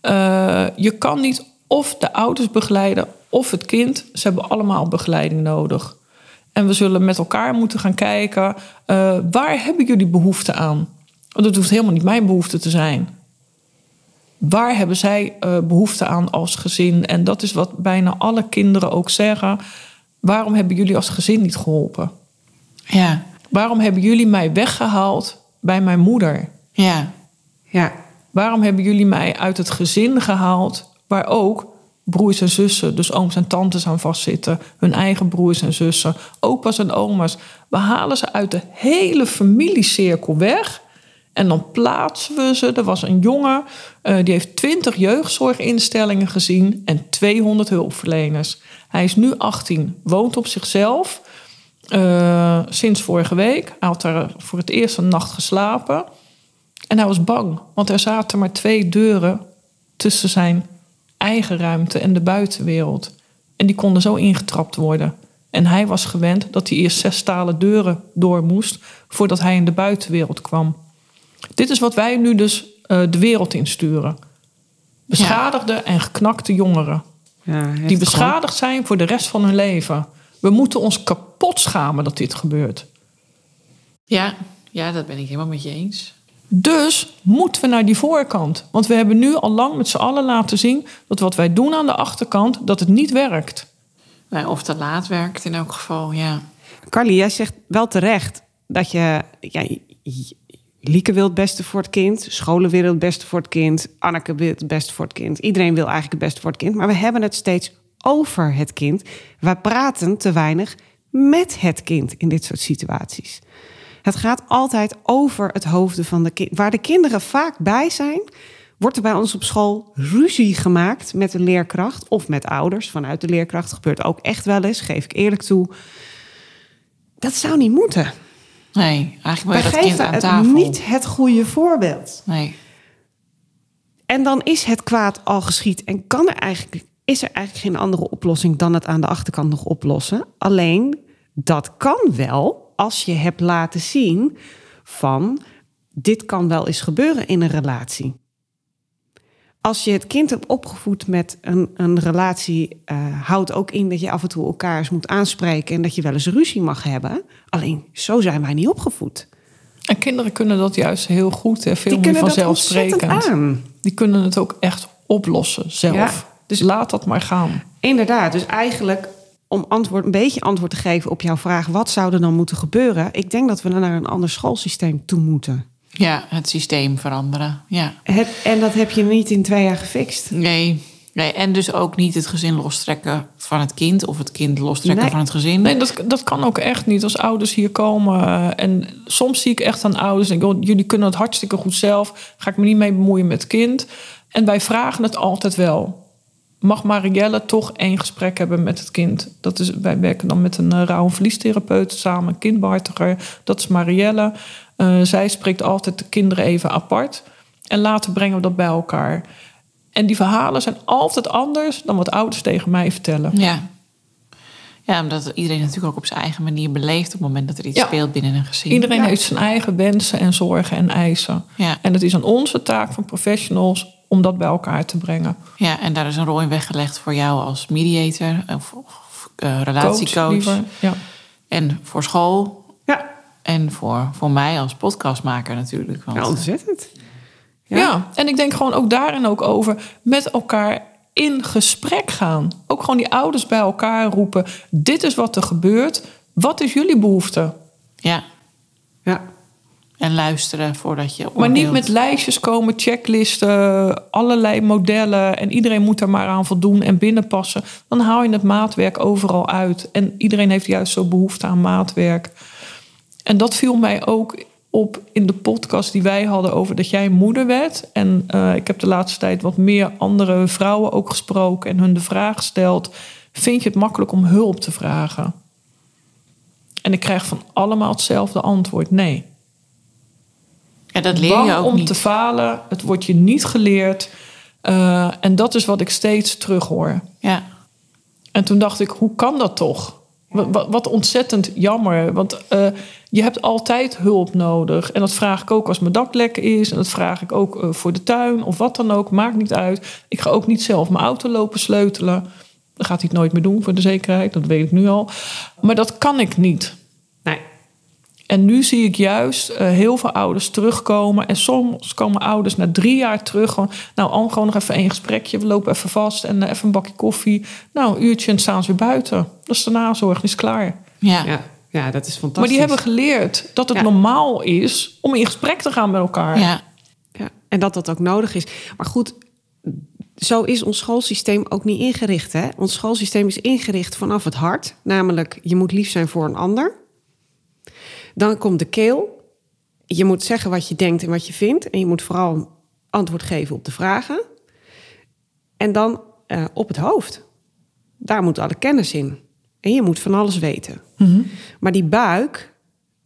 [SPEAKER 2] Eh, je kan niet of de ouders begeleiden of het kind. Ze hebben allemaal begeleiding nodig. En we zullen met elkaar moeten gaan kijken... eh, waar hebben jullie behoefte aan? Want dat hoeft helemaal niet mijn behoefte te zijn. Waar hebben zij eh, behoefte aan als gezin? En dat is wat bijna alle kinderen ook zeggen. Waarom hebben jullie als gezin niet geholpen?
[SPEAKER 1] Ja,
[SPEAKER 2] Waarom hebben jullie mij weggehaald bij mijn moeder?
[SPEAKER 1] ja,
[SPEAKER 3] Ja,
[SPEAKER 2] Waarom hebben jullie mij uit het gezin gehaald waar ook broers en zussen, dus ooms en tantes aan vastzitten, hun eigen broers en zussen, opa's en oma's? We halen ze uit de hele familiecirkel weg en dan plaatsen we ze. Er was een jongen eh, die heeft 20 jeugdzorginstellingen gezien en 200 hulpverleners. Hij is nu 18, woont op zichzelf. eh, sinds vorige week. Hij had daar voor het eerst een nacht geslapen. En hij was bang, want er zaten maar twee deuren tussen zijn eigen ruimte en de buitenwereld. En die konden zo ingetrapt worden. En hij was gewend dat hij eerst zes stalen deuren door moest voordat hij in de buitenwereld kwam. Dit is wat wij nu dus eh, de wereld insturen. Beschadigde en geknakte jongeren.
[SPEAKER 3] ja
[SPEAKER 2] Die beschadigd zijn voor de rest van hun leven. We moeten ons kapot schamen dat dit gebeurt.
[SPEAKER 1] ja, ja, dat ben ik helemaal met je eens.
[SPEAKER 2] Dus moeten we naar die voorkant. Want we hebben nu al lang met z'n allen laten zien dat wat wij doen aan de achterkant, dat het niet werkt.
[SPEAKER 1] Nee, of te laat werkt in elk geval, ja.
[SPEAKER 3] Carly, jij zegt wel terecht dat je... Ja, Lieke wil het beste voor het kind. Scholen willen het beste voor het kind. Anneke wil het beste voor het kind. Iedereen wil eigenlijk het beste voor het kind. Maar we hebben het steeds over het kind. We praten te weinig met het kind in dit soort situaties. Het gaat altijd over het hoofden van de kind. Waar de kinderen vaak bij zijn, wordt er bij ons op school ruzie gemaakt met de leerkracht of met ouders vanuit de leerkracht. Gebeurt ook echt wel eens, geef ik eerlijk toe. Dat zou niet moeten.
[SPEAKER 1] Nee, eigenlijk je dat kind aan tafel.
[SPEAKER 3] niet het goede voorbeeld.
[SPEAKER 1] Nee,
[SPEAKER 3] En dan is het kwaad al geschied en kan er eigenlijk, is er eigenlijk geen andere oplossing dan het aan de achterkant nog oplossen. Alleen dat kan wel als je hebt laten zien van dit kan wel eens gebeuren in een relatie. Als je het kind hebt opgevoed met een, een relatie, eh, houdt ook in dat je af en toe elkaar eens moet aanspreken en dat je wel eens ruzie mag hebben. Alleen zo zijn wij niet opgevoed.
[SPEAKER 2] En kinderen kunnen dat juist heel goed, hè, veel meer vanzelfsprekend.
[SPEAKER 3] aan.
[SPEAKER 2] Die kunnen het ook echt oplossen zelf.
[SPEAKER 3] Ja.
[SPEAKER 2] Dus laat dat maar gaan.
[SPEAKER 3] Inderdaad, dus eigenlijk om antwoord, een beetje antwoord te geven op jouw vraag, wat zou er dan moeten gebeuren? Ik denk dat we naar een ander schoolsysteem toe moeten.
[SPEAKER 1] Ja, het systeem veranderen, ja.
[SPEAKER 3] Het, en dat heb je niet in twee jaar gefixt.
[SPEAKER 1] Nee, nee, en dus ook niet het gezin lostrekken van het kind... of het kind lostrekken
[SPEAKER 3] Nee.
[SPEAKER 1] van het gezin.
[SPEAKER 2] Nee, dat, dat kan ook echt niet als ouders hier komen. En soms zie ik echt aan ouders, denk, ik, oh, jullie kunnen het hartstikke goed zelf. Ga ik me niet mee bemoeien met het kind. En wij vragen het altijd wel. Mag Marielle toch één gesprek hebben met het kind? Dat is, wij werken dan met een uh, rouw- en verliestherapeut samen, een kindbehartiger. Dat is Marielle. Eh, zij spreekt altijd de kinderen even apart. En later brengen we dat bij elkaar. En die verhalen zijn altijd anders dan wat ouders tegen mij vertellen.
[SPEAKER 1] Ja. Ja, omdat iedereen natuurlijk ook op zijn eigen manier beleeft... op het moment dat er iets
[SPEAKER 2] Ja.
[SPEAKER 1] speelt binnen een gezin.
[SPEAKER 2] Iedereen
[SPEAKER 3] Ja.
[SPEAKER 2] heeft zijn eigen wensen en zorgen en eisen.
[SPEAKER 1] Ja.
[SPEAKER 2] En het is aan onze taak van professionals om dat bij elkaar te brengen.
[SPEAKER 1] Ja, en daar is een rol in weggelegd voor jou als mediator... of, of eh, relatiecoach.
[SPEAKER 2] Coach, liever. Ja.
[SPEAKER 1] En voor school.
[SPEAKER 3] Ja,
[SPEAKER 1] En voor, voor mij als podcastmaker natuurlijk. Want,
[SPEAKER 3] ja ontzettend.
[SPEAKER 2] Ja. en ik denk gewoon ook daarin ook over met elkaar in gesprek gaan. Ook gewoon die ouders bij elkaar roepen. Dit is wat er gebeurt. Wat is jullie behoefte?
[SPEAKER 1] ja,
[SPEAKER 3] Ja.
[SPEAKER 1] En luisteren voordat je
[SPEAKER 2] Maar niet
[SPEAKER 1] oordeelt.
[SPEAKER 2] met lijstjes komen, checklisten, allerlei modellen. En iedereen moet er maar aan voldoen en binnenpassen. Dan haal je het maatwerk overal uit. En iedereen heeft juist zo behoefte aan maatwerk. En dat viel mij ook op in de podcast die wij hadden over dat jij moeder werd. En eh, ik heb de laatste tijd wat meer andere vrouwen ook gesproken en hun de vraag gesteld: vind je het makkelijk om hulp te vragen? En ik krijg van allemaal hetzelfde antwoord: nee.
[SPEAKER 1] Ja, dat leer
[SPEAKER 2] Bang
[SPEAKER 1] je ook
[SPEAKER 2] om
[SPEAKER 1] niet.
[SPEAKER 2] te falen, het wordt je niet geleerd. Eh, en dat is wat ik steeds terughoor.
[SPEAKER 1] Ja,
[SPEAKER 2] En toen dacht ik, hoe kan dat toch? Wat, ontzettend jammer. Want eh, je hebt altijd hulp nodig. En dat vraag ik ook als mijn dak lekker is. En dat vraag ik ook eh, voor de tuin of wat dan ook. Maakt niet uit. Ik ga ook niet zelf mijn auto lopen sleutelen. Dat gaat hij het nooit meer doen voor de zekerheid. Dat weet ik nu al. Maar dat kan ik niet. En nu zie ik juist eh, heel veel ouders terugkomen. En soms komen ouders na drie jaar terug. Gewoon, nou, Anne, gewoon nog even één gesprekje. We lopen even vast en eh, even een bakje koffie. Nou, een uurtje en staan ze weer buiten. Dat is de nazorg, die is klaar.
[SPEAKER 1] Ja.
[SPEAKER 3] Ja, ja, dat is fantastisch.
[SPEAKER 2] Maar die hebben geleerd dat het
[SPEAKER 3] Ja.
[SPEAKER 2] normaal is om in gesprek te gaan met elkaar.
[SPEAKER 1] ja.
[SPEAKER 3] Ja, en dat dat ook nodig is. Maar goed, zo is ons schoolsysteem ook niet ingericht. Hè? Ons schoolsysteem is ingericht vanaf het hart. Namelijk, je moet lief zijn voor een ander. Dan komt de keel. Je moet zeggen wat je denkt en wat je vindt. En je moet vooral antwoord geven op de vragen. En dan eh, op het hoofd. Daar moet alle kennis in. En je moet van alles weten. Maar die buik,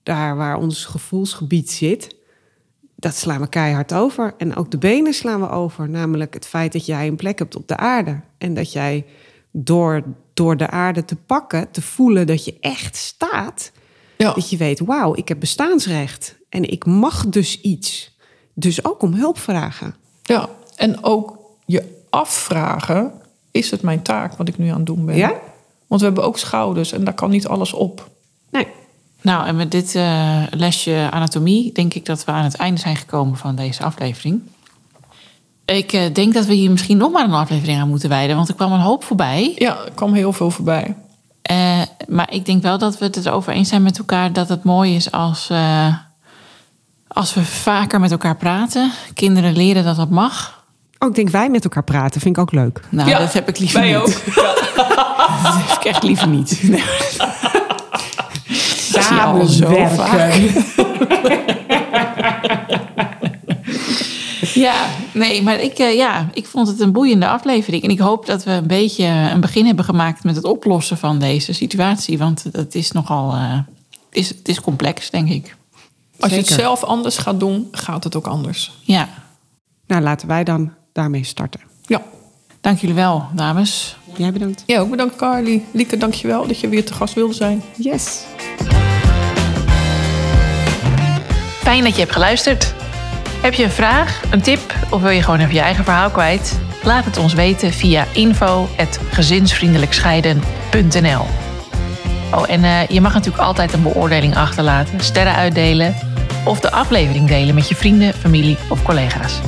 [SPEAKER 3] daar waar ons gevoelsgebied zit, dat slaan we keihard over. En ook de benen slaan we over. Namelijk het feit dat jij een plek hebt op de aarde. En dat jij door, door de aarde te pakken, te voelen dat je echt staat.
[SPEAKER 2] Ja.
[SPEAKER 3] Dat je weet, wauw, ik heb bestaansrecht. En ik mag dus iets. Dus ook om hulp vragen.
[SPEAKER 2] Ja, en ook je afvragen: is het mijn taak wat ik nu aan het doen ben?
[SPEAKER 3] Ja?
[SPEAKER 2] Want we hebben ook schouders en daar kan niet alles op.
[SPEAKER 3] Nee.
[SPEAKER 1] Nou, en met dit eh, lesje anatomie denk ik dat we aan het einde zijn gekomen van deze aflevering. Ik eh, denk dat we hier misschien nog maar een aflevering aan moeten wijden, want er kwam een hoop voorbij.
[SPEAKER 2] Ja, er kwam heel veel voorbij.
[SPEAKER 1] Eh, maar ik denk wel dat we het erover eens zijn met elkaar dat het mooi is als, eh, als we vaker met elkaar praten. Kinderen leren dat dat mag.
[SPEAKER 3] Ook ik denk wij met elkaar praten, vind ik ook leuk.
[SPEAKER 1] Nou,
[SPEAKER 2] Ja,
[SPEAKER 1] dat heb ik liever
[SPEAKER 2] wij
[SPEAKER 1] niet.
[SPEAKER 2] ook.
[SPEAKER 1] Dat heb ik echt liever niet. Nee.
[SPEAKER 3] Samen
[SPEAKER 1] zo
[SPEAKER 3] werken.
[SPEAKER 1] Ja, nee, maar ik, eh, ja, ik vond het een boeiende aflevering. En ik hoop dat we een beetje een begin hebben gemaakt met het oplossen van deze situatie. Want het is nogal eh, is, het is complex, denk ik.
[SPEAKER 2] Als je het zelf anders gaat doen, gaat het ook anders.
[SPEAKER 1] Ja,
[SPEAKER 3] Nou, laten wij dan daarmee starten.
[SPEAKER 2] Ja.
[SPEAKER 1] dank jullie wel, dames.
[SPEAKER 3] Jij bedankt.
[SPEAKER 2] Ja, ook bedankt Carly. Lieke, dankjewel dat je weer te gast wilde zijn.
[SPEAKER 3] Yes.
[SPEAKER 1] Fijn dat je hebt geluisterd. Heb je een vraag, een tip of wil je gewoon even je eigen verhaal kwijt? Laat het ons weten via info.gezinsvriendelijkscheiden.nl Oh, en eh, je mag natuurlijk altijd een beoordeling achterlaten, sterren uitdelen of de aflevering delen met je vrienden, familie of collega's.